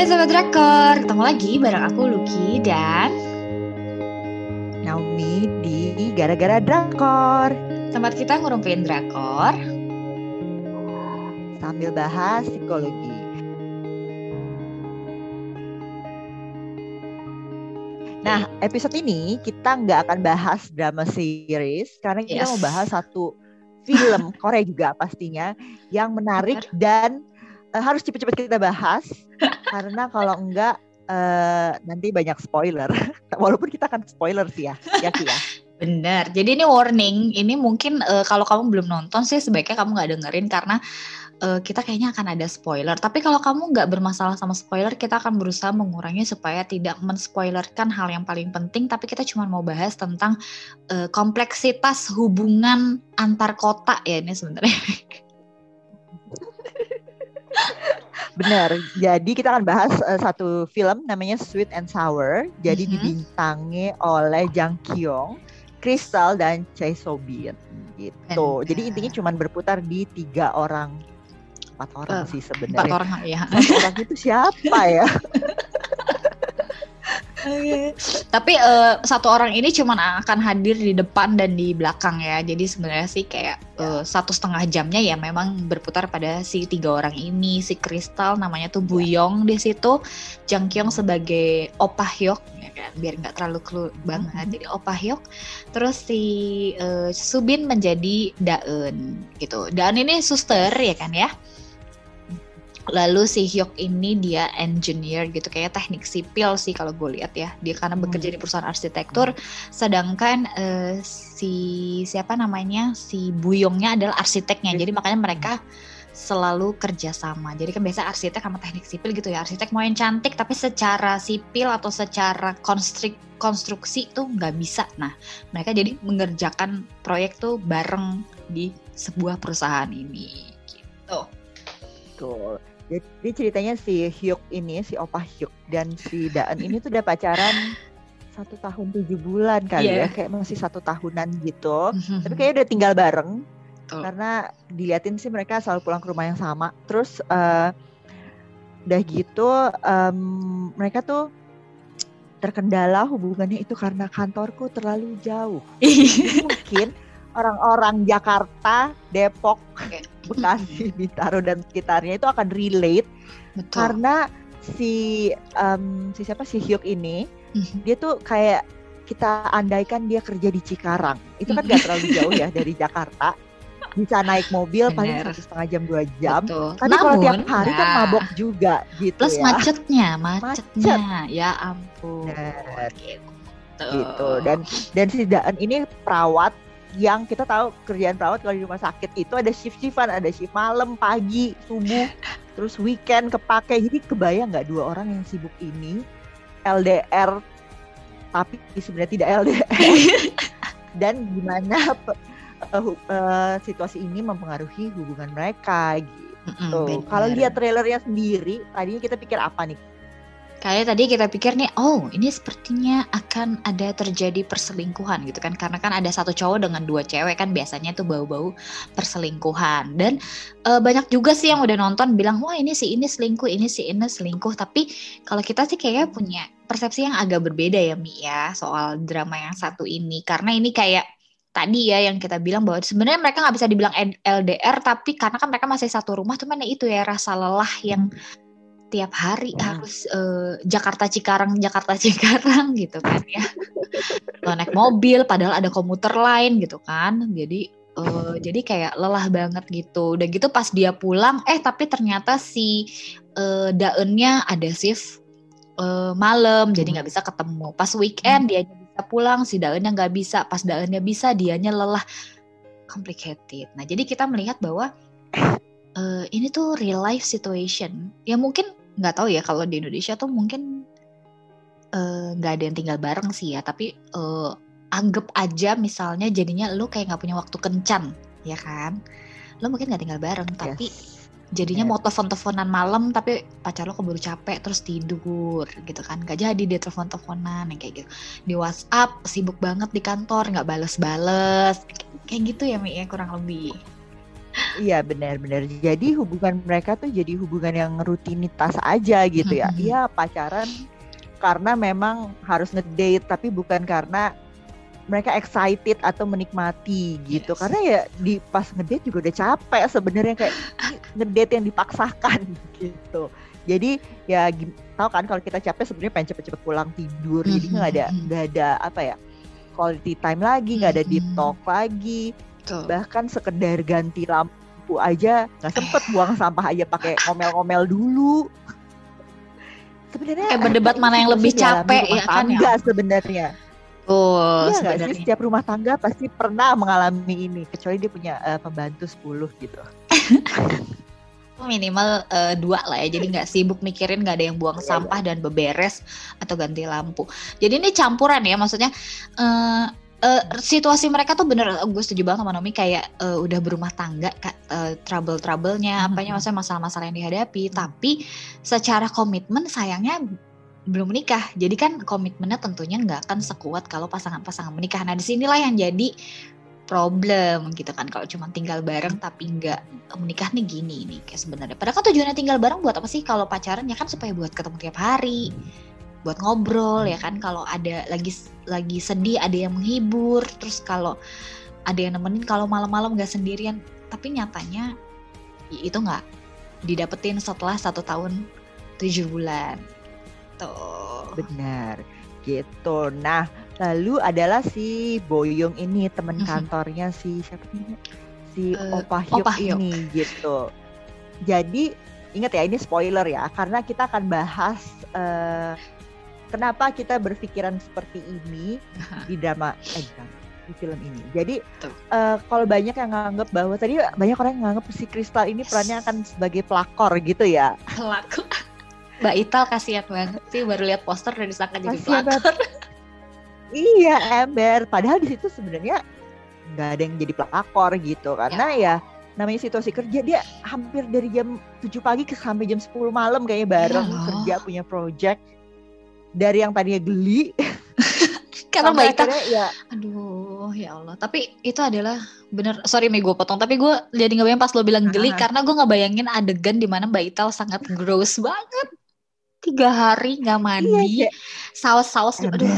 Hai Sobat Drakor, ketemu lagi bareng aku Lucky dan Naomi di Gara-Gara Drakor tempat kita ngurumpiin Drakor sambil bahas psikologi. Nah, episode ini kita nggak akan bahas drama series karena kita Yes. mau bahas satu film Korea juga pastinya yang menarik dan eh, harus cepet-cepet kita bahas karena kalau enggak eh, nanti banyak spoiler. Walaupun kita akan spoiler sih ya, ya Ki ya. Bener, jadi ini warning, ini mungkin eh, kalau kamu belum nonton sih sebaiknya kamu nggak dengerin karena eh, kita kayaknya akan ada spoiler. Tapi kalau kamu nggak bermasalah sama spoiler, kita akan berusaha mengurangi supaya tidak menspoilerkan hal yang paling penting. Tapi kita cuma mau bahas tentang eh, kompleksitas hubungan antar kota ya ini sebenarnya. Benar. Jadi kita akan bahas eh, satu film namanya Sweet and Sour. Jadi Mhm. dibintangi oleh Jang Kyung, Crystal dan Choi So Bin gitu. Benar. Jadi intinya cuma berputar di tiga orang, empat orang Eh, sih Empat sebenarnya. orang ya. Empat orang itu siapa ya? Tapi eh, satu orang ini cuma akan hadir di depan dan di belakang ya. Jadi sebenarnya sih kayak eh, satu setengah jamnya ya memang berputar pada si tiga orang ini. Si Kristal namanya tuh Buyong di situ, Jang Kyung sebagai Opa Hyuk ya kan, biar nggak terlalu clue banget. Jadi Opa Hyuk. Terus si eh, Subin menjadi Daeun gitu. Daeun ini suster ya kan ya. Lalu si Hyuk ini dia engineer gitu kayak teknik sipil sih kalau gue lihat ya. Dia karena bekerja di perusahaan arsitektur, sedangkan eh, si siapa namanya si Buyongnya adalah arsiteknya. Jadi makanya mereka selalu kerja sama. Jadi kan biasa arsitek sama teknik sipil gitu ya. Arsitek mau yang cantik tapi secara sipil atau secara konstrik konstruksi tuh nggak bisa. Nah mereka jadi mengerjakan proyek tuh bareng di sebuah perusahaan ini. Gitu. Betul. Jadi ceritanya si Hyuk ini, si Opa Hyuk dan si Daan ini tuh udah pacaran satu tahun tujuh bulan kali Iya. ya, kayak masih satu tahunan gitu. Mhm. Tapi kayaknya udah tinggal bareng. Betul. karena diliatin sih mereka selalu pulang ke rumah yang sama terus eh, udah gitu em, mereka tuh terkendala hubungannya itu karena kantorku terlalu jauh Jadi mungkin orang-orang Jakarta Depok Bekasi Bintaro dan sekitarnya itu akan relate Betul. karena si em, si siapa si Hyuk ini Mhm. dia tuh kayak kita andaikan dia kerja di Cikarang itu kan gak terlalu jauh ya dari Jakarta bisa naik mobil paling Bener. satu setengah jam dua jam Betul. tapi kalau tiap hari kan nah, mabok juga gitu Plus ya macetnya, macetnya. Ya ampun. Bener. Gitu. gitu dan dan si Daan ini perawat yang kita tahu kerjaan perawat kalau di rumah sakit itu ada shift shiftan ada shift malam pagi subuh terus weekend kepake jadi kebayang nggak dua orang yang sibuk ini LDR tapi sebenarnya tidak LDR dan gimana hu- eh, situasi ini mempengaruhi hubungan mereka gitu. Mm-mm, Kalau bener. lihat trailernya sendiri, tadinya kita pikir apa nih? Kayak tadi kita pikir nih, oh ini sepertinya akan ada terjadi perselingkuhan gitu kan. Karena kan ada satu cowok dengan dua cewek kan biasanya tuh bau-bau perselingkuhan. Dan eh, banyak juga sih yang udah nonton bilang, wah ini si ini selingkuh, ini si ini selingkuh. Tapi kalau kita sih kayaknya punya persepsi yang agak berbeda ya Mi ya soal drama yang satu ini. Karena ini kayak tadi ya yang kita bilang bahwa sebenarnya mereka nggak bisa dibilang LDR tapi karena kan mereka masih satu rumah cuman ya itu ya rasa lelah yang tiap hari Hmm. harus eh, Jakarta Cikarang Jakarta Cikarang gitu kan ya. Lo naik mobil padahal ada komuter lain gitu kan. Jadi eh, jadi kayak lelah banget gitu. Udah gitu pas dia pulang eh tapi ternyata si eh, daunnya ada shift eh, malam. Jadi nggak bisa ketemu. Pas weekend dia bisa pulang si daunnya nggak bisa. Pas daunnya bisa dianya lelah. Complicated. Nah jadi kita melihat bahwa eh, ini tuh real life situation. Ya mungkin nggak tahu ya kalau di Indonesia tuh mungkin eh, nggak ada yang tinggal bareng sih ya tapi eh, anggap aja misalnya jadinya lu kayak nggak punya waktu kencan ya kan lu mungkin nggak tinggal bareng tapi Yes. jadinya Bener. mau telepon-teleponan malam tapi pacar lo keburu capek terus tidur gitu kan gak jadi dia telepon-teleponan yang kayak gitu di WhatsApp sibuk banget di kantor nggak bales-bales kayak gitu ya Mi ya kurang lebih Iya benar-benar. Jadi hubungan mereka tuh jadi hubungan yang rutinitas aja gitu ya. Iya pacaran karena memang harus ngedate tapi bukan karena mereka excited atau menikmati gitu. Yes. Karena ya di pas ngedate juga udah capek sebenarnya kayak ngedate yang dipaksakan gitu. Jadi ya tahu kan kalau kita capek sebenarnya pengen cepet-cepet pulang tidur. Jadi nggak ada nggak ada apa ya quality time lagi, nggak ada deep talk lagi Tuh. bahkan sekedar ganti lampu aja. Nggak sempet buang sampah aja pakai ngomel-ngomel dulu. Sebenarnya Kayak berdebat mana yang lebih dialami capek, rumah ya kan, ya? sebenarnya. Oh, iya nggak sih? sebenarnya. setiap rumah tangga pasti pernah mengalami ini kecuali dia punya eh, pembantu 10 gitu. Minimal eh, dua lah ya. Jadi nggak sibuk mikirin nggak ada yang buang sampah dan beberes atau ganti lampu. Jadi ini campuran ya maksudnya eh eh, situasi mereka tuh bener gue setuju banget sama Nomi kayak eh, udah berumah tangga kak trouble troublenya apanya Mhm. maksudnya masalah-masalah yang dihadapi. Tapi secara komitmen sayangnya belum menikah. Jadi kan komitmennya tentunya nggak akan sekuat kalau pasangan-pasangan menikah. Nah di sinilah yang jadi problem gitu kan. Kalau cuma tinggal bareng tapi nggak menikah nih gini nih kayak sebenarnya. Padahal kan tujuannya tinggal bareng buat apa sih? Kalau pacaran ya kan supaya buat ketemu tiap hari, buat ngobrol ya kan kalau ada lagi lagi sedih ada yang menghibur, terus kalau ada yang nemenin kalau malam-malam nggak sendirian. Tapi nyatanya itu nggak didapetin setelah satu tahun tujuh bulan. Tuh. benar gitu nah lalu adalah si Boyong ini teman Mhm. kantornya si siapa nih si Eh, Opa Hyuk Opa Hyuk. ini gitu jadi ingat ya ini spoiler ya karena kita akan bahas eh, kenapa kita berpikiran seperti ini di drama eh, di film ini jadi Betul. eh, kalau banyak yang nganggap bahwa tadi banyak orang yang nganggap si Kristal ini perannya akan sebagai pelakor gitu ya Pelaku. Mbak Ital kasihan banget sih baru lihat poster udah disangka jadi pelakor. Iya ember, padahal di situ sebenarnya nggak ada yang jadi pelakor gitu karena ya. namanya situasi kerja dia hampir dari jam 7 pagi ke sampai jam 10 malam kayaknya bareng loh. kerja punya project dari yang tadinya geli Karena Mbak akhirnya ya Aduh, ya Allah. Tapi itu adalah bener. Sorry Mei gue potong. Tapi gue jadi nggak bayangin pas lo bilang geli Ah. karena gue nggak bayangin adegan di mana Mbak Ital sangat gross banget. Tiga hari nggak mandi, Iya, kayak- saus-saus. Aduh,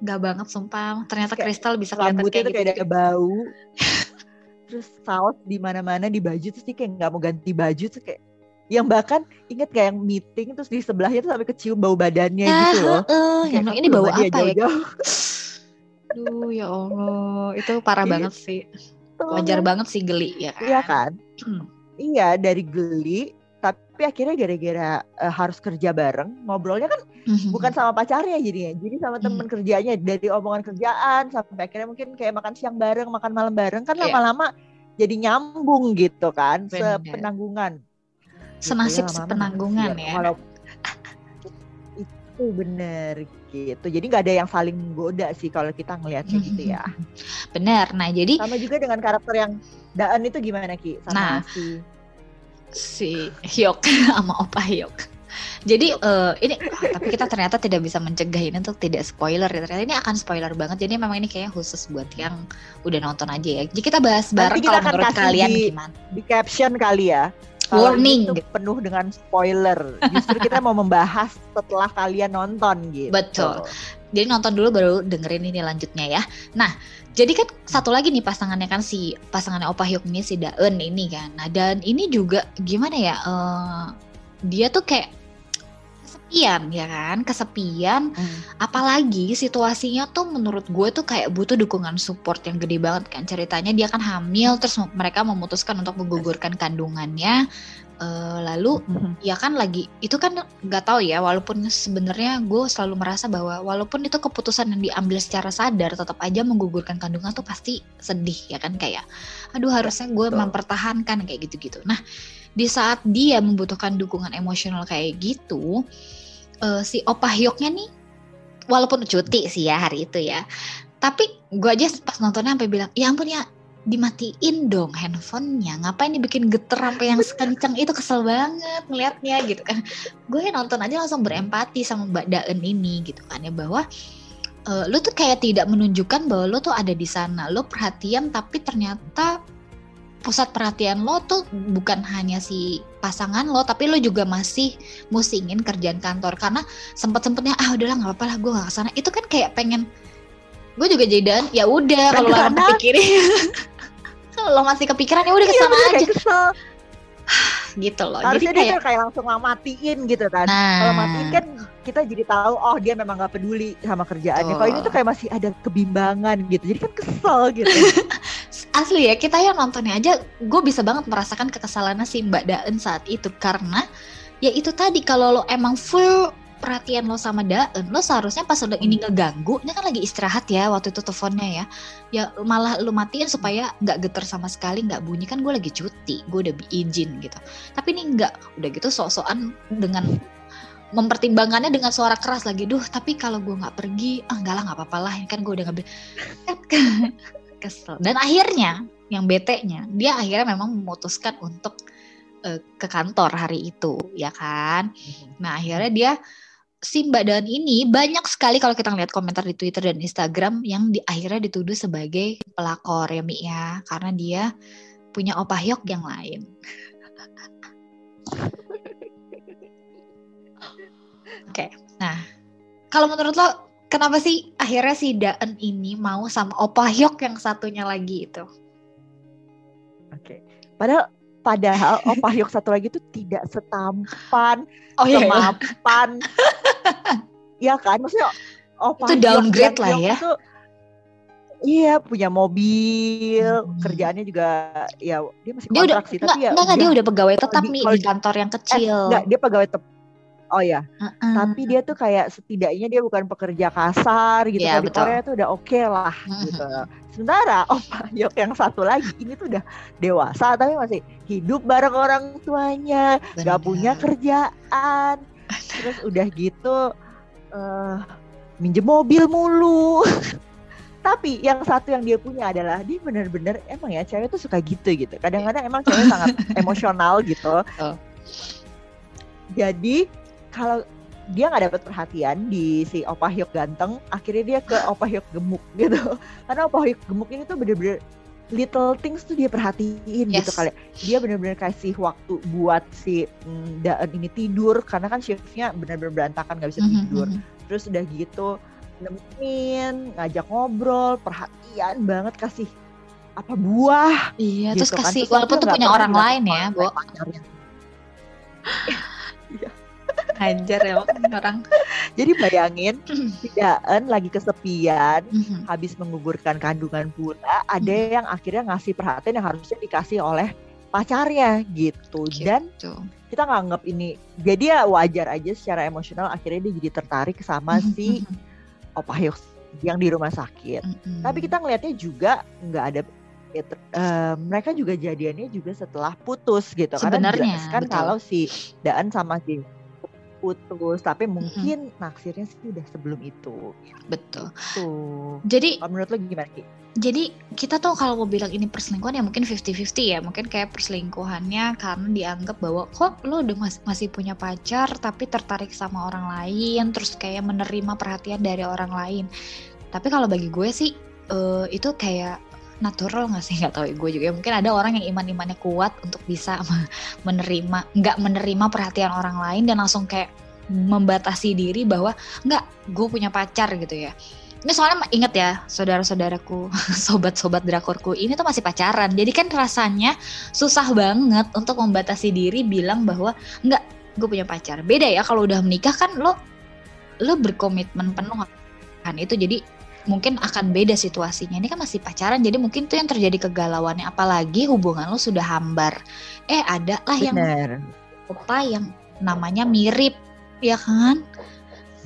nggak banget sumpah. Ternyata Kayak Kristal bisa kelihatan kayak tuh kayak gitu. ada bau terus saus di mana-mana di baju terus dia kayak nggak mau ganti baju terus kayak yang bahkan inget kayak yang meeting terus di sebelahnya tuh sampai kecium bau badannya gitu loh Eh, yang ini bau "Coba dia apa ya? jauh-jauh." Aduh, ya Allah. Itu parah Iya. banget sih. Wajar banget sih geli ya kan. Iya kan? Hmm. Iya dari geli, tapi akhirnya gara-gara eh, harus kerja bareng, ngobrolnya kan Mhm. bukan sama pacarnya jadinya, jadi sama Hmm. temen kerjanya dari omongan kerjaan sampai akhirnya mungkin kayak makan siang bareng, makan malam bareng kan Iya. lama-lama jadi nyambung gitu kan, Bener. sepenanggungan. Gitu Senasib lama-lama sepenanggungan naksir. ya. Walau itu bener gitu, jadi nggak ada yang saling goda sih kalau kita ngelihatnya gitu ya. Bener. Nah, jadi Sama juga dengan karakter yang Daan itu gimana Ki? Sama Nah. si si Hyuk sama Opa Hyuk. Jadi eh, ini ah, tapi kita ternyata tidak bisa mencegah ini untuk tidak spoiler ya. Ternyata ini akan spoiler banget. Jadi memang ini kayaknya khusus buat yang udah nonton aja ya. Jadi kita bahas bareng kita kalau menurut kalian di- gimana. di caption kali ya. Warning. ini tuh penuh dengan spoiler. Justru kita mau membahas setelah kalian nonton gitu. Betul. Jadi nonton dulu baru dengerin ini lanjutnya ya. Nah, jadi kan satu lagi nih pasangannya kan si pasangannya Opa Hyuk ini si Daeun ini kan. Nah, dan ini juga gimana ya? eh, dia tuh kayak kesepian ya kan, kesepian. Hmm. apalagi situasinya tuh menurut gue tuh kayak butuh dukungan support yang gede banget kan? Ceritanya dia kan hamil terus mereka memutuskan untuk menggugurkan kandungannya. Eh, lalu Mhm. ya kan lagi itu kan nggak tahu ya walaupun sebenarnya gue selalu merasa bahwa walaupun itu keputusan yang diambil secara sadar tetap aja menggugurkan kandungan tuh pasti sedih ya kan? Kayak aduh harusnya gue mempertahankan kayak gitu-gitu. Nah di saat dia membutuhkan dukungan emosional kayak gitu eh, si Opa Hyoknya nih walaupun cuti sih ya hari itu ya tapi gue aja pas nontonnya sampai bilang ya ampun ya dimatiin dong handphonenya ngapain dibikin geter sampai yang sekencang itu kesel banget ngeliatnya gitu kan. Gue nonton aja langsung berempati sama Mbak Daen ini gitu kan ya bahwa eh, lu tuh kayak tidak menunjukkan bahwa lu tuh ada di sana. Lu perhatian tapi ternyata pusat perhatian lo tuh bukan hanya si pasangan lo tapi lo juga masih musingin kerjaan kantor. Karena sempet sempetnya ah udahlah nggak apa-apa lah gue gak ke sana. Itu kan kayak pengen gue juga jadian ya udah kalau lo kalau lo masih kepikiran ya udah iya, ke sana iya, aja. kesel. gitu loh. Harusnya jadi kayak, dia kayak langsung matiin gitu kan. Nah, kalau matiin kan kita jadi tahu oh dia memang nggak peduli sama kerjaannya. Kalau ini tuh kayak masih ada kebimbangan gitu. Jadi kan kesel gitu asli ya kita yang nontonnya aja gue bisa banget merasakan kekesalannya si Mbak Daen saat itu. Karena ya itu tadi kalau lo emang full perhatian lo sama Daen, lo seharusnya pas udah ini ngeganggu, ini kan lagi istirahat ya waktu itu teleponnya ya, ya malah lo matiin supaya nggak geter sama sekali, nggak bunyi. Kan gue lagi cuti, gue udah izin gitu. Tapi ini nggak, udah gitu sok-sokan dengan mempertimbangkannya dengan suara keras lagi. Duh tapi kalau gue nggak pergi ah enggak lah nggak apa-apa lah. Ini kan gue udah ngambil kesel dan akhirnya yang bete nya dia akhirnya memang memutuskan untuk uh, ke kantor hari itu ya kan mm-hmm. nah akhirnya dia si Mbak Dan ini banyak sekali kalau kita lihat komentar di Twitter dan Instagram yang di akhirnya dituduh sebagai pelakor ya Mi ya karena dia punya opah yok yang lain. Oke, okay. nah kalau menurut lo kenapa sih akhirnya si Daen ini mau sama Opa Hyok yang satunya lagi itu? Oke, okay. padahal padahal Opa Hyok satu lagi itu tidak setampan, oh, iya. semapan, ya kan? Maksudnya Opa itu downgrade lah ya. Itu, Iya punya mobil, hmm. kerjaannya juga ya dia masih kontrak dia udah, sih tapi ya enggak, dia udah pegawai tetap nih di kantor yang kecil. Eh, enggak, dia pegawai tetap Oh ya, tapi dia tuh kayak setidaknya dia bukan pekerja kasar gitu. Yeah, kan. di Korea tuh udah oke okay lah uh-huh. gitu. Sementara Pak Yok yang satu lagi ini tuh udah dewasa tapi masih hidup bareng orang tuanya, Bener. gak punya kerjaan. Terus udah gitu uh, minjem mobil mulu. tapi yang satu yang dia punya adalah dia bener-bener emang ya cewek tuh suka gitu gitu. Kadang-kadang emang cewek sangat emosional gitu. Oh. Jadi kalau dia nggak dapat perhatian di si Opa Hyuk ganteng, akhirnya dia ke Opa Hyuk gemuk gitu. Karena Opa Hyuk gemuk ini tuh bener-bener little things tuh dia perhatiin gitu yes. gitu kali. Dia bener-bener kasih waktu buat si mm, Daen ini tidur karena kan shiftnya bener-bener berantakan nggak bisa mm -hmm. tidur. Mm-hmm. Terus udah gitu nemenin, ngajak ngobrol, perhatian banget kasih apa buah. Iya, gitu terus kan. kasih terus walaupun tuh punya orang lain ya, Bu. Iya. Hajar ya orang. Jadi bayangin Tidaan lagi kesepian, mm-hmm. habis menggugurkan kandungan pula, ada mm-hmm. yang akhirnya ngasih perhatian yang harusnya dikasih oleh pacarnya gitu. gitu. Dan kita nganggap ini jadi ya wajar aja secara emosional akhirnya dia jadi tertarik sama mm-hmm. si Opa Hyuk yang di rumah sakit. Mm-hmm. Tapi kita ngelihatnya juga nggak ada ya, uh, mereka juga jadiannya juga setelah putus gitu Sebenarnya, karena kan kalau si Daan sama si putus tapi mungkin mm-hmm. naksirnya sih udah sebelum itu betul tuh gitu. jadi kalau menurut lo gimana Ki? jadi kita tuh kalau mau bilang ini perselingkuhan ya mungkin 50-50 ya mungkin kayak perselingkuhannya karena dianggap bahwa kok lo udah mas masih punya pacar tapi tertarik sama orang lain terus kayak menerima perhatian dari orang lain tapi kalau bagi gue sih uh, itu kayak natural nggak sih? Nggak tahu gue juga mungkin ada orang yang iman imannya kuat untuk bisa menerima nggak menerima perhatian orang lain dan langsung kayak membatasi diri bahwa nggak gue punya pacar gitu ya. Ini soalnya inget ya saudara-saudaraku sobat-sobat drakorku ini tuh masih pacaran. Jadi kan rasanya susah banget untuk membatasi diri bilang bahwa nggak gue punya pacar. Beda ya kalau udah menikah kan lo lo berkomitmen penuh kan itu. Jadi mungkin akan beda situasinya. Ini kan masih pacaran, jadi mungkin tuh yang terjadi kegalauannya. Apalagi hubungan lo sudah hambar. Eh ada lah yang apa yang namanya mirip, ya kan?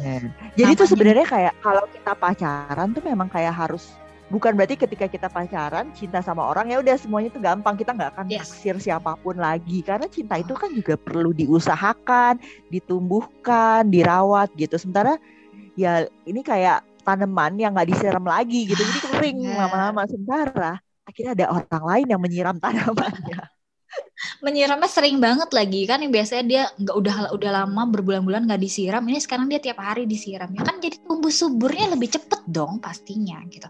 Bener. Jadi tuh sebenarnya kayak kalau kita pacaran tuh memang kayak harus bukan berarti ketika kita pacaran cinta sama orang ya udah semuanya tuh gampang kita nggak akan yes. siapa pun lagi karena cinta itu kan juga perlu diusahakan, ditumbuhkan, dirawat gitu. Sementara ya ini kayak tanaman yang nggak disiram lagi gitu. Jadi kering lama-lama. Sementara akhirnya ada orang lain yang menyiram tanamannya. Menyiramnya sering banget lagi. Kan yang biasanya dia nggak udah udah lama berbulan-bulan nggak disiram. Ini sekarang dia tiap hari disiram. Ya kan jadi tumbuh suburnya lebih cepet dong pastinya gitu.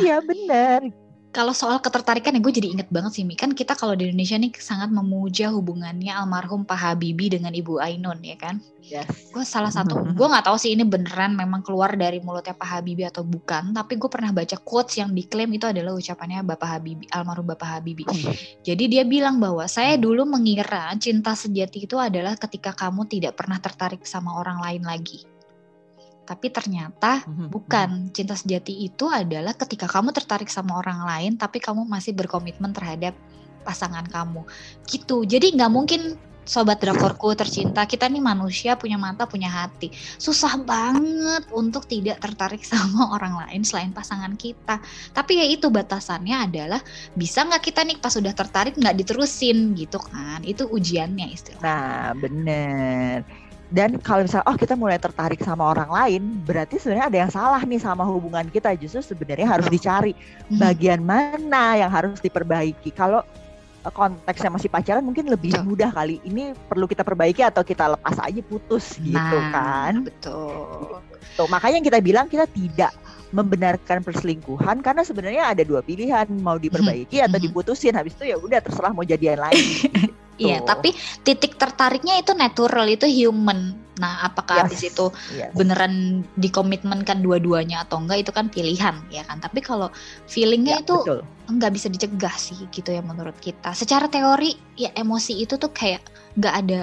Iya nah, benar kalau soal ketertarikan ya gue jadi inget banget sih Mi. Kan kita kalau di Indonesia nih sangat memuja hubungannya almarhum Pak Habibie dengan Ibu Ainun ya kan? Yes. gue salah satu gue nggak tahu sih ini beneran memang keluar dari mulutnya Pak Habibie atau bukan tapi gue pernah baca quotes yang diklaim itu adalah ucapannya Bapak Habibie almarhum Bapak Habibie. Jadi dia bilang bahwa saya dulu mengira cinta sejati itu adalah ketika kamu tidak pernah tertarik sama orang lain lagi tapi ternyata bukan. cinta sejati itu adalah ketika kamu tertarik sama orang lain tapi kamu masih berkomitmen terhadap pasangan kamu. Gitu. Jadi nggak mungkin sobat drakorku tercinta kita nih manusia punya mata punya hati. Susah banget untuk tidak tertarik sama orang lain selain pasangan kita. Tapi ya itu batasannya adalah bisa nggak kita nih pas sudah tertarik nggak diterusin gitu kan? Itu ujiannya istilah Nah, bener. Dan kalau misalnya, oh kita mulai tertarik sama orang lain, berarti sebenarnya ada yang salah nih sama hubungan kita. Justru sebenarnya harus dicari Hmm. bagian mana yang harus diperbaiki. Kalau eh, konteksnya masih pacaran mungkin lebih Betul. mudah kali. Ini perlu kita perbaiki atau kita lepas aja putus gitu Nah, kan. betul Tuh, makanya yang kita bilang kita tidak membenarkan perselingkuhan karena sebenarnya ada dua pilihan mau diperbaiki atau Mhm. diputusin habis itu ya udah terserah mau jadian lain Iya, Tuh. tapi titik tertariknya itu natural, itu human. Nah, apakah Yes. habis itu Yes. beneran dikomitmenkan dua-duanya atau enggak itu kan pilihan, ya kan? Tapi kalau feelingnya Ya, itu betul. nggak bisa dicegah sih, gitu ya menurut kita. Secara teori, ya emosi itu tuh kayak nggak ada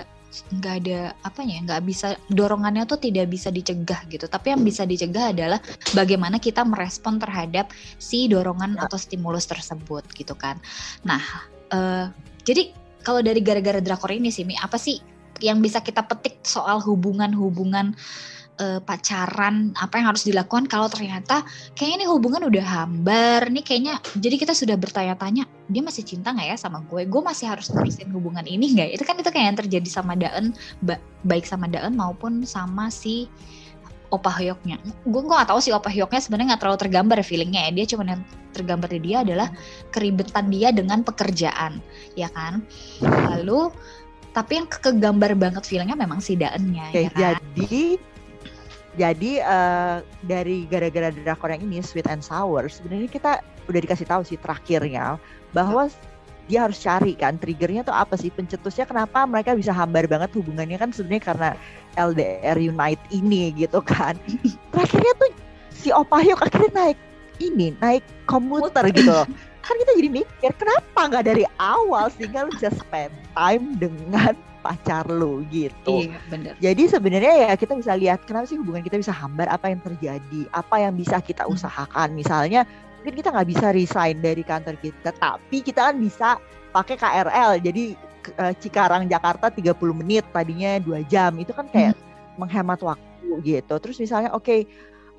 nggak ada apa ya nggak bisa dorongannya tuh tidak bisa dicegah gitu tapi yang bisa dicegah adalah bagaimana kita merespon terhadap si dorongan Ya. atau stimulus tersebut gitu kan nah eh, jadi kalau dari gara-gara drakor ini sih Mi apa sih yang bisa kita petik soal hubungan-hubungan eh, pacaran? Apa yang harus dilakukan kalau ternyata kayaknya ini hubungan udah hambar nih kayaknya jadi kita sudah bertanya-tanya dia masih cinta nggak ya sama gue? Gue masih harus terusin hubungan ini nggak? Itu kan itu kayak yang terjadi sama Daen ba- baik sama Daen maupun sama si Opa Hyoknya gue gue gak tahu si Opa Hyoknya sebenarnya nggak terlalu tergambar feelingnya ya. Dia cuma yang tergambar di dia adalah keribetan dia dengan pekerjaan ya kan? Lalu tapi yang ke- kegambar banget feelingnya memang si Daennya ya kan? jadi jadi eh, dari gara-gara drakor yang ini Sweet and Sour sebenarnya kita udah dikasih tahu sih terakhirnya bahwa dia harus cari kan triggernya tuh apa sih? Pencetusnya kenapa mereka bisa hambar banget hubungannya? Kan sebenarnya karena LDR Unite ini gitu kan. Terakhirnya tuh si Opa Hyuk akhirnya naik ini naik komuter gitu loh. kan kita jadi mikir kenapa nggak dari awal sehingga lu bisa spend time dengan pacar lu gitu. Iya bener. Jadi sebenarnya ya kita bisa lihat kenapa sih hubungan kita bisa hambar, apa yang terjadi, apa yang bisa kita Hmm. usahakan. Misalnya mungkin kita nggak bisa resign dari kantor kita, tapi kita kan bisa pakai KRL. Jadi eh, Cikarang Jakarta 30 menit tadinya dua jam. Itu kan kayak Hmm. menghemat waktu gitu. Terus misalnya oke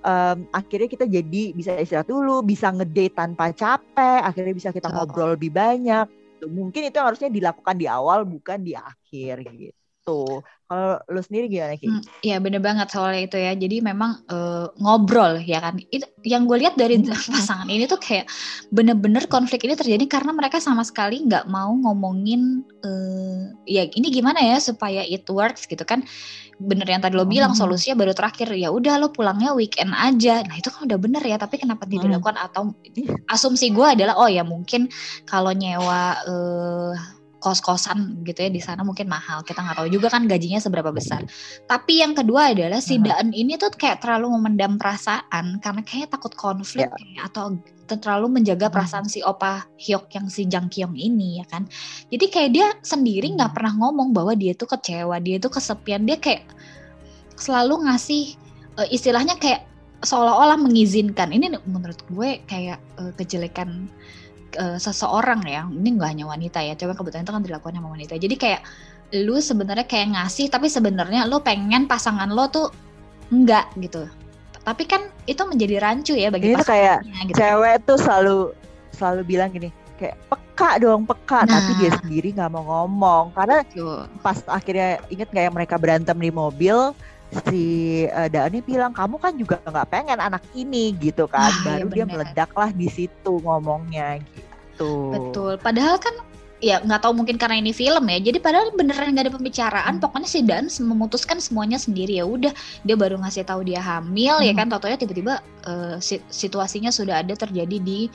em, akhirnya kita jadi bisa istirahat dulu, bisa ngedate tanpa capek, akhirnya bisa kita Betul. ngobrol lebih banyak. Mungkin itu yang harusnya dilakukan di awal bukan di akhir gitu. Kalau lu sendiri gimana Ki? Hmm, Iya bener banget soalnya itu ya. Jadi memang eh, ngobrol ya kan. Itu yang gue lihat dari Hmm. pasangan ini tuh kayak bener-bener konflik ini terjadi karena mereka sama sekali nggak mau ngomongin eh, ya ini gimana ya supaya it works gitu kan. Bener yang tadi lo bilang Hmm. solusinya baru terakhir ya udah lo pulangnya weekend aja. Nah itu kan udah bener ya. Tapi kenapa tidak Hmm. dilakukan atau asumsi gue adalah oh ya mungkin kalau nyewa eh, kos-kosan gitu ya di sana mungkin mahal. Kita nggak tahu juga kan gajinya seberapa besar. Tapi yang kedua adalah si. Daan ini tuh kayak terlalu memendam perasaan karena kayaknya takut konflik Ya. kayak, atau terlalu menjaga perasaan si Opa Hyok yang si Jang Kyung ini ya kan. Jadi kayak dia sendiri nggak pernah ngomong bahwa dia tuh kecewa dia tuh kesepian. Dia kayak selalu ngasih eh, istilahnya kayak seolah-olah mengizinkan. Ini menurut gue kayak eh, kejelekan eh, seseorang ya. Ini nggak hanya wanita ya coba kebetulan itu kan dilakukan sama wanita. Jadi kayak lu sebenarnya kayak ngasih tapi sebenarnya lu pengen pasangan lo tuh enggak gitu. Tapi kan itu menjadi rancu ya bagi Ini kayak gitu Cewek tuh selalu selalu bilang gini, kayak peka dong peka, tapi dia Nah. sendiri nggak mau ngomong. Karena Tuh. pas akhirnya inget kayak mereka berantem di mobil si uh, Daani bilang kamu kan juga nggak pengen anak ini gitu kan Ah, baru dia bener. meledak lah di situ ngomongnya gitu Betul. Padahal kan ya nggak tahu mungkin karena ini film ya. Jadi padahal beneran nggak ada pembicaraan. Hmm. Pokoknya si Dan memutuskan semuanya sendiri ya. Udah dia baru ngasih tahu dia hamil ya Hmm. kan. Totonya tiba-tiba si- situasinya sudah ada terjadi di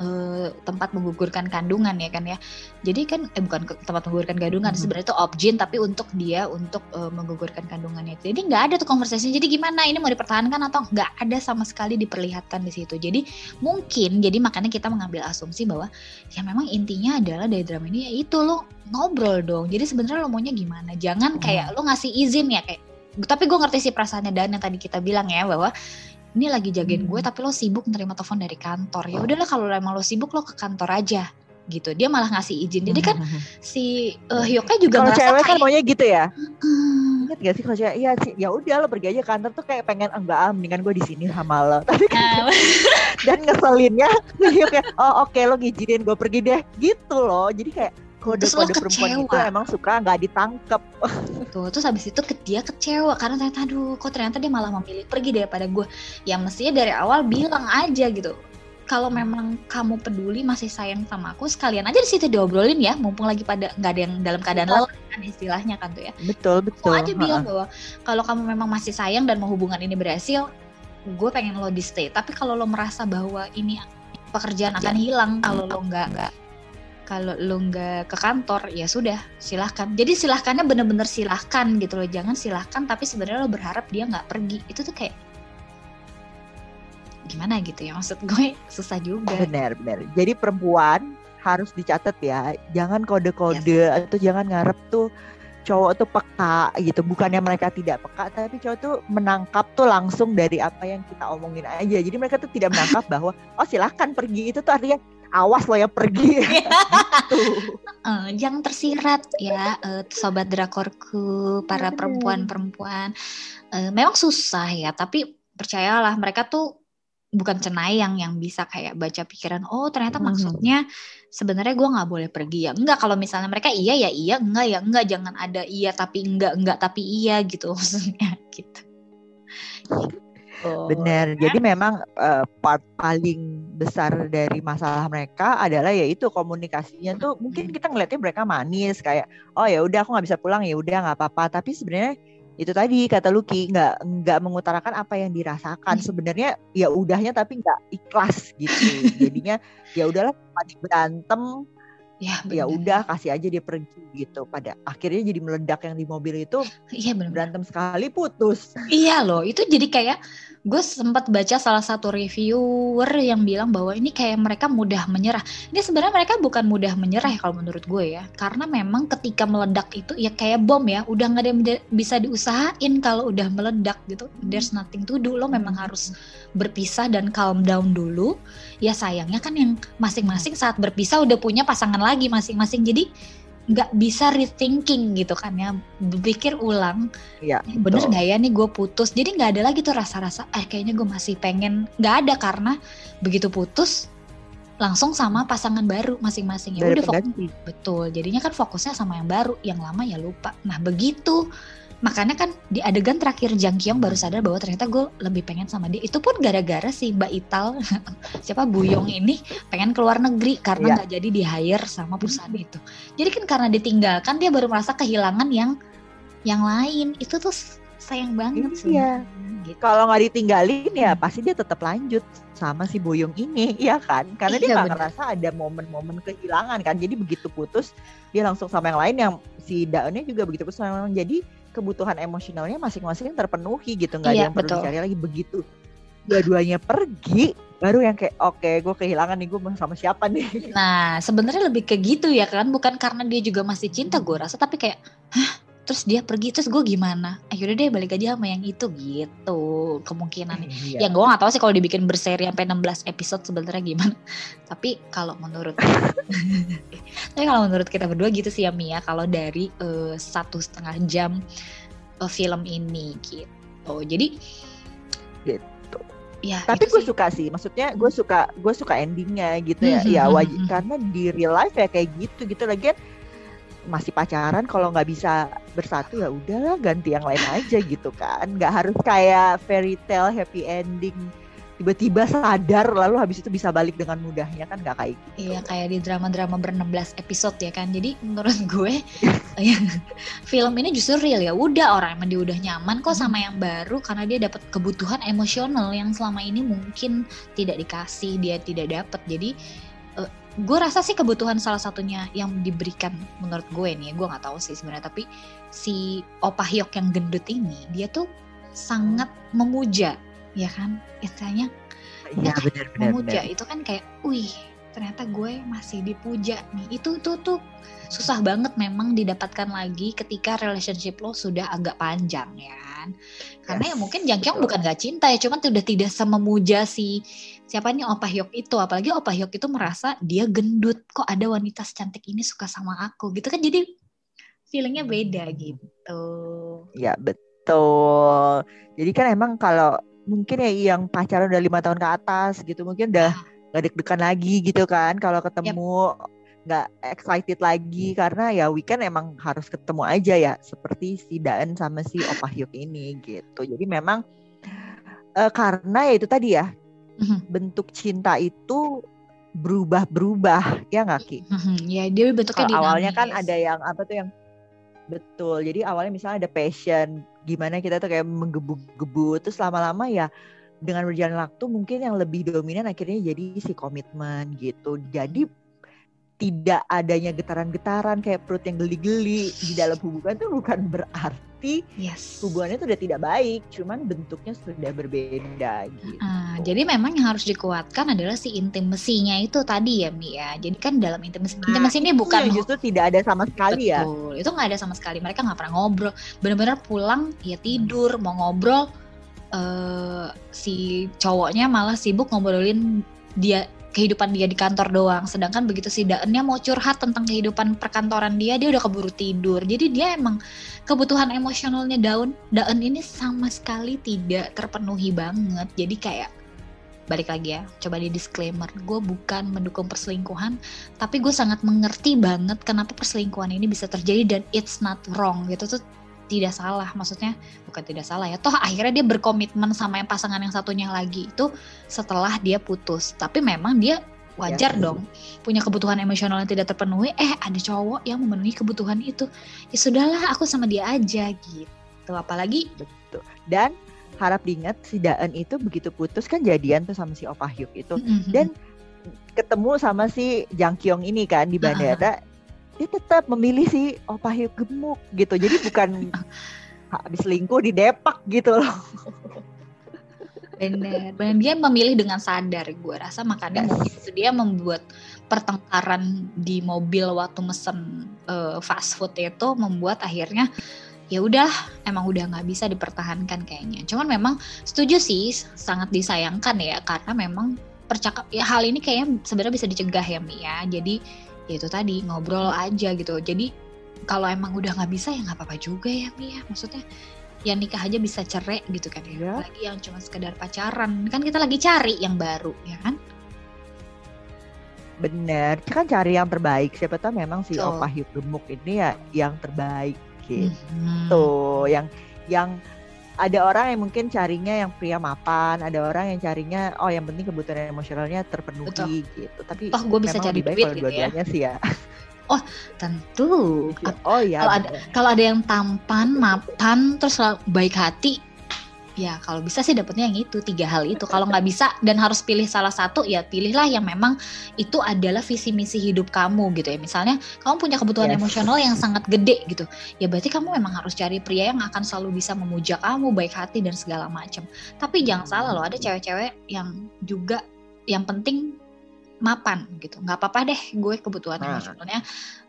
uh, tempat menggugurkan kandungan ya kan ya. Jadi kan eh bukan tempat menggugurkan kandungan hmm. sebenarnya itu objin tapi untuk dia untuk uh, menggugurkan kandungannya. Jadi nggak ada tuh conversation. Jadi gimana ini mau dipertahankan atau nggak ada sama sekali diperlihatkan di situ. Jadi mungkin jadi makanya kita mengambil asumsi bahwa ya memang intinya adalah dari drama ini ya itu lo ngobrol dong. Jadi sebenarnya lo maunya gimana? Jangan kayak lo ngasih izin ya kayak tapi gue ngerti sih perasaannya Dan yang tadi kita bilang ya bahwa ini lagi jagain hmm. gue tapi lo sibuk nerima telepon dari kantor. Ya udahlah kalau emang lo sibuk lo ke kantor aja. Gitu. Dia malah ngasih izin. Jadi kan hmm. si uh, Hyoka juga kalau cewek kan maunya gitu ya? Hmm. inget gak sih kalau cewek? Iya sih. Ya udah lo pergi aja kantor tuh kayak pengen enggak ah mendingan gue di sini sama lo. Tapi kan, dan ngeselinnya Hyoka oh oke okay, lo ngizinin gue pergi deh. Gitu loh. Jadi kayak kode-kode perempuan itu emang suka nggak ditangkep. Tuh, terus habis itu dia kecewa karena ternyata aduh kok ternyata dia malah memilih pergi daripada gue. Ya mestinya dari awal bilang aja gitu. Kalau memang kamu peduli masih sayang sama aku sekalian aja di situ diobrolin ya mumpung lagi pada nggak ada yang dalam keadaan lelah kan istilahnya kan tuh ya. Betul betul. Mau aja bilang bahwa kalau kamu memang masih sayang dan mau hubungan ini berhasil, gue pengen lo di stay. Tapi kalau lo merasa bahwa ini pekerjaan akan hilang kalau lo nggak kalau lo nggak ke kantor ya sudah silahkan. Jadi silahkannya bener-bener silahkan gitu loh. Jangan silahkan tapi sebenarnya lo berharap dia nggak pergi. Itu tuh kayak gimana gitu ya maksud gue? Susah juga. Benar benar jadi perempuan harus dicatat ya jangan kode-kode yes. atau jangan ngarep tuh cowok tuh peka gitu. Bukannya mereka tidak peka tapi cowok tuh menangkap tuh langsung dari apa yang kita omongin aja. Jadi mereka tuh tidak menangkap bahwa oh silahkan pergi. Itu tuh artinya awas lo ya pergi gitu. uh, jangan tersirat ya uh, sobat drakorku para perempuan-perempuan uh, memang susah ya tapi percayalah mereka tuh bukan cenayang yang bisa kayak baca pikiran oh ternyata hmm. maksudnya sebenarnya gue nggak boleh pergi ya enggak kalau misalnya mereka iya ya iya enggak ya enggak jangan ada iya tapi enggak enggak tapi iya gitu maksudnya gitu Oh, Benar. Ya. Jadi memang uh, part paling besar dari masalah mereka adalah yaitu komunikasinya tuh mungkin kita ngeliatnya mereka manis kayak oh ya udah aku nggak bisa pulang ya udah nggak apa-apa. Tapi sebenarnya itu tadi kata Lucky nggak nggak mengutarakan apa yang dirasakan. Sebenarnya ya udahnya tapi nggak ikhlas gitu. Jadinya ya udahlah berantem ya ya udah kasih aja dia pergi gitu pada akhirnya jadi meledak yang di mobil itu iya bener. berantem sekali putus iya loh itu jadi kayak gue sempat baca salah satu reviewer yang bilang bahwa ini kayak mereka mudah menyerah. Ini sebenarnya mereka bukan mudah menyerah ya kalau menurut gue ya, karena memang ketika meledak itu ya kayak bom ya, udah nggak ada yang bisa diusahain kalau udah meledak gitu. There's nothing to do, lo memang harus berpisah dan calm down dulu. Ya sayangnya kan yang masing-masing saat berpisah udah punya pasangan lagi masing-masing, jadi nggak bisa rethinking gitu kan ya. Berpikir ulang ya, bener nggak ya nih gue putus? Jadi nggak ada lagi tuh rasa-rasa eh kayaknya gue masih pengen. Nggak ada karena begitu putus langsung sama pasangan baru masing-masing. Ya udah fokus betul jadinya kan fokusnya sama yang baru yang lama ya lupa. Nah begitu makanya kan di adegan terakhir Jang Kyung baru sadar bahwa ternyata gue lebih pengen sama dia itu pun gara-gara si Mbak Ital siapa Buyong ini pengen keluar negeri karena iya. nggak yeah. jadi di hire sama perusahaan itu jadi kan karena ditinggalkan dia baru merasa kehilangan yang yang lain itu tuh sayang banget sih iya. gitu. kalau nggak ditinggalin ya pasti dia tetap lanjut sama si Boyong ini ya kan karena iya, dia nggak ngerasa ada momen-momen kehilangan kan jadi begitu putus dia langsung sama yang lain yang si Daunnya juga begitu putus sama yang jadi kebutuhan emosionalnya masing-masing terpenuhi gitu. Nggak iya, ada yang betul. perlu dicari lagi. Begitu dua-duanya pergi baru yang kayak oke okay, gue kehilangan nih gue sama siapa nih? Nah sebenarnya lebih ke gitu ya kan. Bukan karena dia juga masih cinta gue rasa. Tapi kayak hah terus dia pergi terus gue gimana? Akhirnya deh balik aja sama yang itu gitu kemungkinan iya. yang gue gak tahu sih kalau dibikin berseri sampai 16 episode sebenarnya gimana. Tapi kalau menurut tapi kalau menurut kita berdua gitu sih ya Mia kalau dari uh, satu setengah jam uh, film ini gitu. Jadi gitu. Ya tapi gue suka sih maksudnya gue suka gue suka endingnya gitu ya. Ya wajib karena di real life ya kayak gitu gitu. Lagi masih pacaran kalau nggak bisa bersatu ya udahlah ganti yang lain aja gitu kan nggak harus kayak fairy tale happy ending tiba-tiba sadar lalu habis itu bisa balik dengan mudahnya kan nggak kayak gitu. Iya kayak di drama-drama ber-16 episode ya kan. Jadi menurut gue ya, film ini justru real ya. Udah orang emang dia udah nyaman kok sama yang baru karena dia dapat kebutuhan emosional yang selama ini mungkin tidak dikasih, dia tidak dapat. Jadi gue rasa sih kebutuhan salah satunya yang diberikan menurut gue nih gue nggak tahu sih sebenarnya tapi si opa Hyok yang gendut ini dia tuh sangat memuja ya kan istilahnya Iya benar benar. memuja benar. itu kan kayak wih ternyata gue masih dipuja nih itu itu tuh susah banget memang didapatkan lagi ketika relationship lo sudah agak panjang ya kan karena ya Yes, mungkin Jang Kyung betul. bukan gak cinta ya cuman udah tidak sememuja si siapa nih Opa Hyuk itu? Apalagi Opa Hyuk itu merasa dia gendut. Kok ada wanita secantik ini suka sama aku? Gitu kan? Jadi feelingnya beda gitu. Ya betul. Jadi kan emang kalau mungkin ya yang pacaran udah lima tahun ke atas gitu mungkin udah nggak deg-degan lagi gitu kan kalau ketemu nggak excited lagi. Karena ya weekend emang harus ketemu aja ya seperti si Daan sama si Opa Hyuk ini gitu. Jadi memang eh, karena ya itu tadi ya Mhm. bentuk cinta itu berubah-berubah ya nggak Ki? ya dia bentuknya Kalau awalnya kan dinamis. ada yang apa tuh yang betul. Jadi awalnya misalnya ada passion, gimana kita tuh kayak menggebu-gebu terus lama-lama ya dengan berjalan waktu mungkin yang lebih dominan akhirnya jadi si komitmen gitu. Jadi tidak adanya getaran-getaran kayak perut yang geli-geli di dalam hubungan tuh bukan berarti yes hubungannya tuh udah tidak baik, cuman bentuknya sudah berbeda gitu. Ah, jadi memang yang harus dikuatkan adalah si intimasinya itu tadi ya Mi ya. Jadi kan dalam intimasi, Nah, intimasi ini Itu bukan yang justru tidak ada sama sekali ya. betul. Itu nggak ada sama sekali. Mereka nggak pernah ngobrol. Benar-benar pulang ya tidur, mau ngobrol eh si cowoknya malah sibuk ngobrolin dia kehidupan dia di kantor doang. Sedangkan begitu si Daennya mau curhat tentang kehidupan perkantoran dia, dia udah keburu tidur. Jadi dia emang kebutuhan emosionalnya Daun Daen ini sama sekali tidak terpenuhi banget. Jadi kayak balik lagi ya, coba di disclaimer, gue bukan mendukung perselingkuhan, tapi gue sangat mengerti banget kenapa perselingkuhan ini bisa terjadi dan it's not wrong gitu tuh tidak salah maksudnya bukan tidak salah ya toh akhirnya dia berkomitmen sama yang pasangan yang satunya lagi itu setelah dia putus tapi memang dia wajar Yes. dong punya kebutuhan emosional yang tidak terpenuhi eh ada cowok yang memenuhi kebutuhan itu ya sudahlah aku sama dia aja gitu apalagi Betul. Dan harap diingat si Daan itu begitu putus kan jadian tuh sama si Opa Hyuk itu. Mhm. Dan ketemu sama si Jang Kyung ini kan di bandara. Dia tetap memilih si Opa Hyuk gemuk gitu. Jadi bukan habis selingkuh di Depak gitu loh. Bener, bener. Dia memilih dengan sadar, gue rasa makanya Yes. mungkin itu dia membuat pertengkaran di mobil waktu mesen eh, fast food itu membuat akhirnya ya udah emang udah nggak bisa dipertahankan kayaknya. Cuman memang setuju sih sangat disayangkan ya karena memang percakap ya hal ini kayaknya sebenarnya bisa dicegah ya Mi ya. Jadi ya itu tadi ngobrol aja gitu. Jadi kalau emang udah nggak bisa ya nggak apa-apa juga ya Mi ya. Maksudnya ya nikah aja bisa cerai gitu kan ya. Apalagi yang cuma sekedar pacaran. Kan kita lagi cari yang baru ya kan? Bener, kan cari yang terbaik. Siapa tahu memang si. Opa Hyuk gemuk ini ya yang terbaik gitu. Hmm. Tuh, yang yang ada orang yang mungkin carinya yang pria mapan, ada orang yang carinya oh yang penting kebutuhan emosionalnya terpenuhi gitu. Tapi Toh gue bisa cari duit gitu ya. dua-duanya sih ya. Tentu. Oh ya. Kalau ada- Kalau ada yang tampan, mapan, terus baik hati, ya kalau bisa sih dapetnya yang itu tiga hal itu. Kalau nggak bisa dan harus pilih salah satu, ya pilihlah yang memang itu adalah visi misi hidup kamu gitu ya. Misalnya kamu punya kebutuhan Yes. emosional yang sangat gede gitu, ya berarti kamu memang harus cari pria yang akan selalu bisa memuja kamu, baik hati dan segala macam. Tapi jangan salah loh, ada cewek-cewek yang juga yang penting mapan gitu nggak apa-apa deh gue kebutuhan Nah. emosionalnya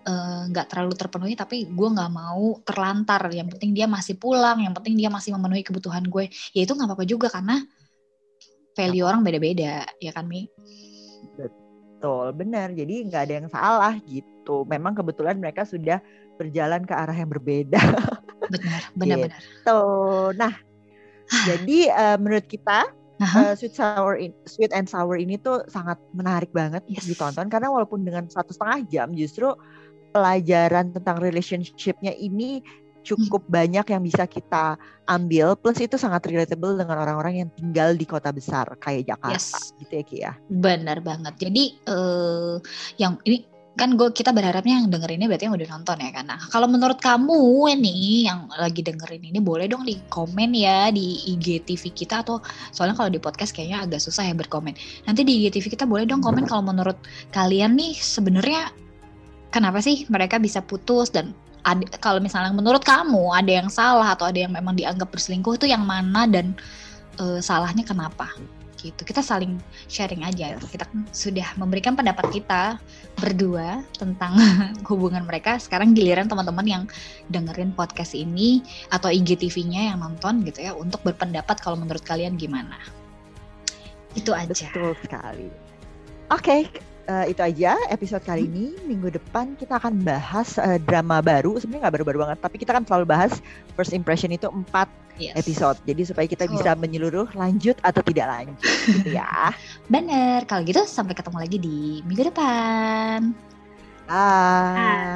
eh, nggak terlalu terpenuhi tapi gue nggak mau terlantar yang penting dia masih pulang yang penting dia masih memenuhi kebutuhan gue ya itu nggak apa-apa juga karena value orang beda-beda ya kan mi Betul, benar. Jadi nggak ada yang salah gitu. Memang kebetulan mereka sudah berjalan ke arah yang berbeda. benar benar-benar Tuh. Nah, jadi eh, menurut kita Aha. eh, sweet sour in- sweet and sour ini tuh sangat menarik banget Yes. ditonton karena walaupun dengan satu setengah jam justru pelajaran tentang relationshipnya ini cukup Hmm. banyak yang bisa kita ambil plus itu sangat relatable dengan orang-orang yang tinggal di kota besar kayak Jakarta Yes. gitu ya Ki ya. Benar banget. Jadi eh yang ini kan gue kita berharapnya yang dengerinnya berarti yang udah nonton ya kan. Nah, kalau menurut kamu nih yang lagi dengerin ini boleh dong di komen ya di IGTV kita atau soalnya kalau di podcast kayaknya agak susah ya berkomen. Nanti di IGTV kita boleh dong komen kalau menurut kalian nih sebenarnya kenapa sih mereka bisa putus dan ada, kalau misalnya menurut kamu ada yang salah atau ada yang memang dianggap berselingkuh itu yang mana dan uh, salahnya kenapa? Gitu. Kita saling sharing aja. Kita sudah memberikan pendapat kita berdua tentang hubungan mereka. Sekarang giliran teman-teman yang dengerin podcast ini atau IGTV-nya yang nonton gitu ya untuk berpendapat kalau menurut kalian gimana. Itu aja. Betul sekali. Oke, okay, uh, itu aja episode kali ini. Minggu depan kita akan bahas uh, drama baru. Sebenarnya nggak baru-baru banget, tapi kita akan selalu bahas first impression itu empat yes. episode. Jadi supaya kita bisa menyeluruh lanjut atau tidak lanjut, gitu ya. Bener. Kalau gitu sampai ketemu lagi di minggu depan. Ah. ah.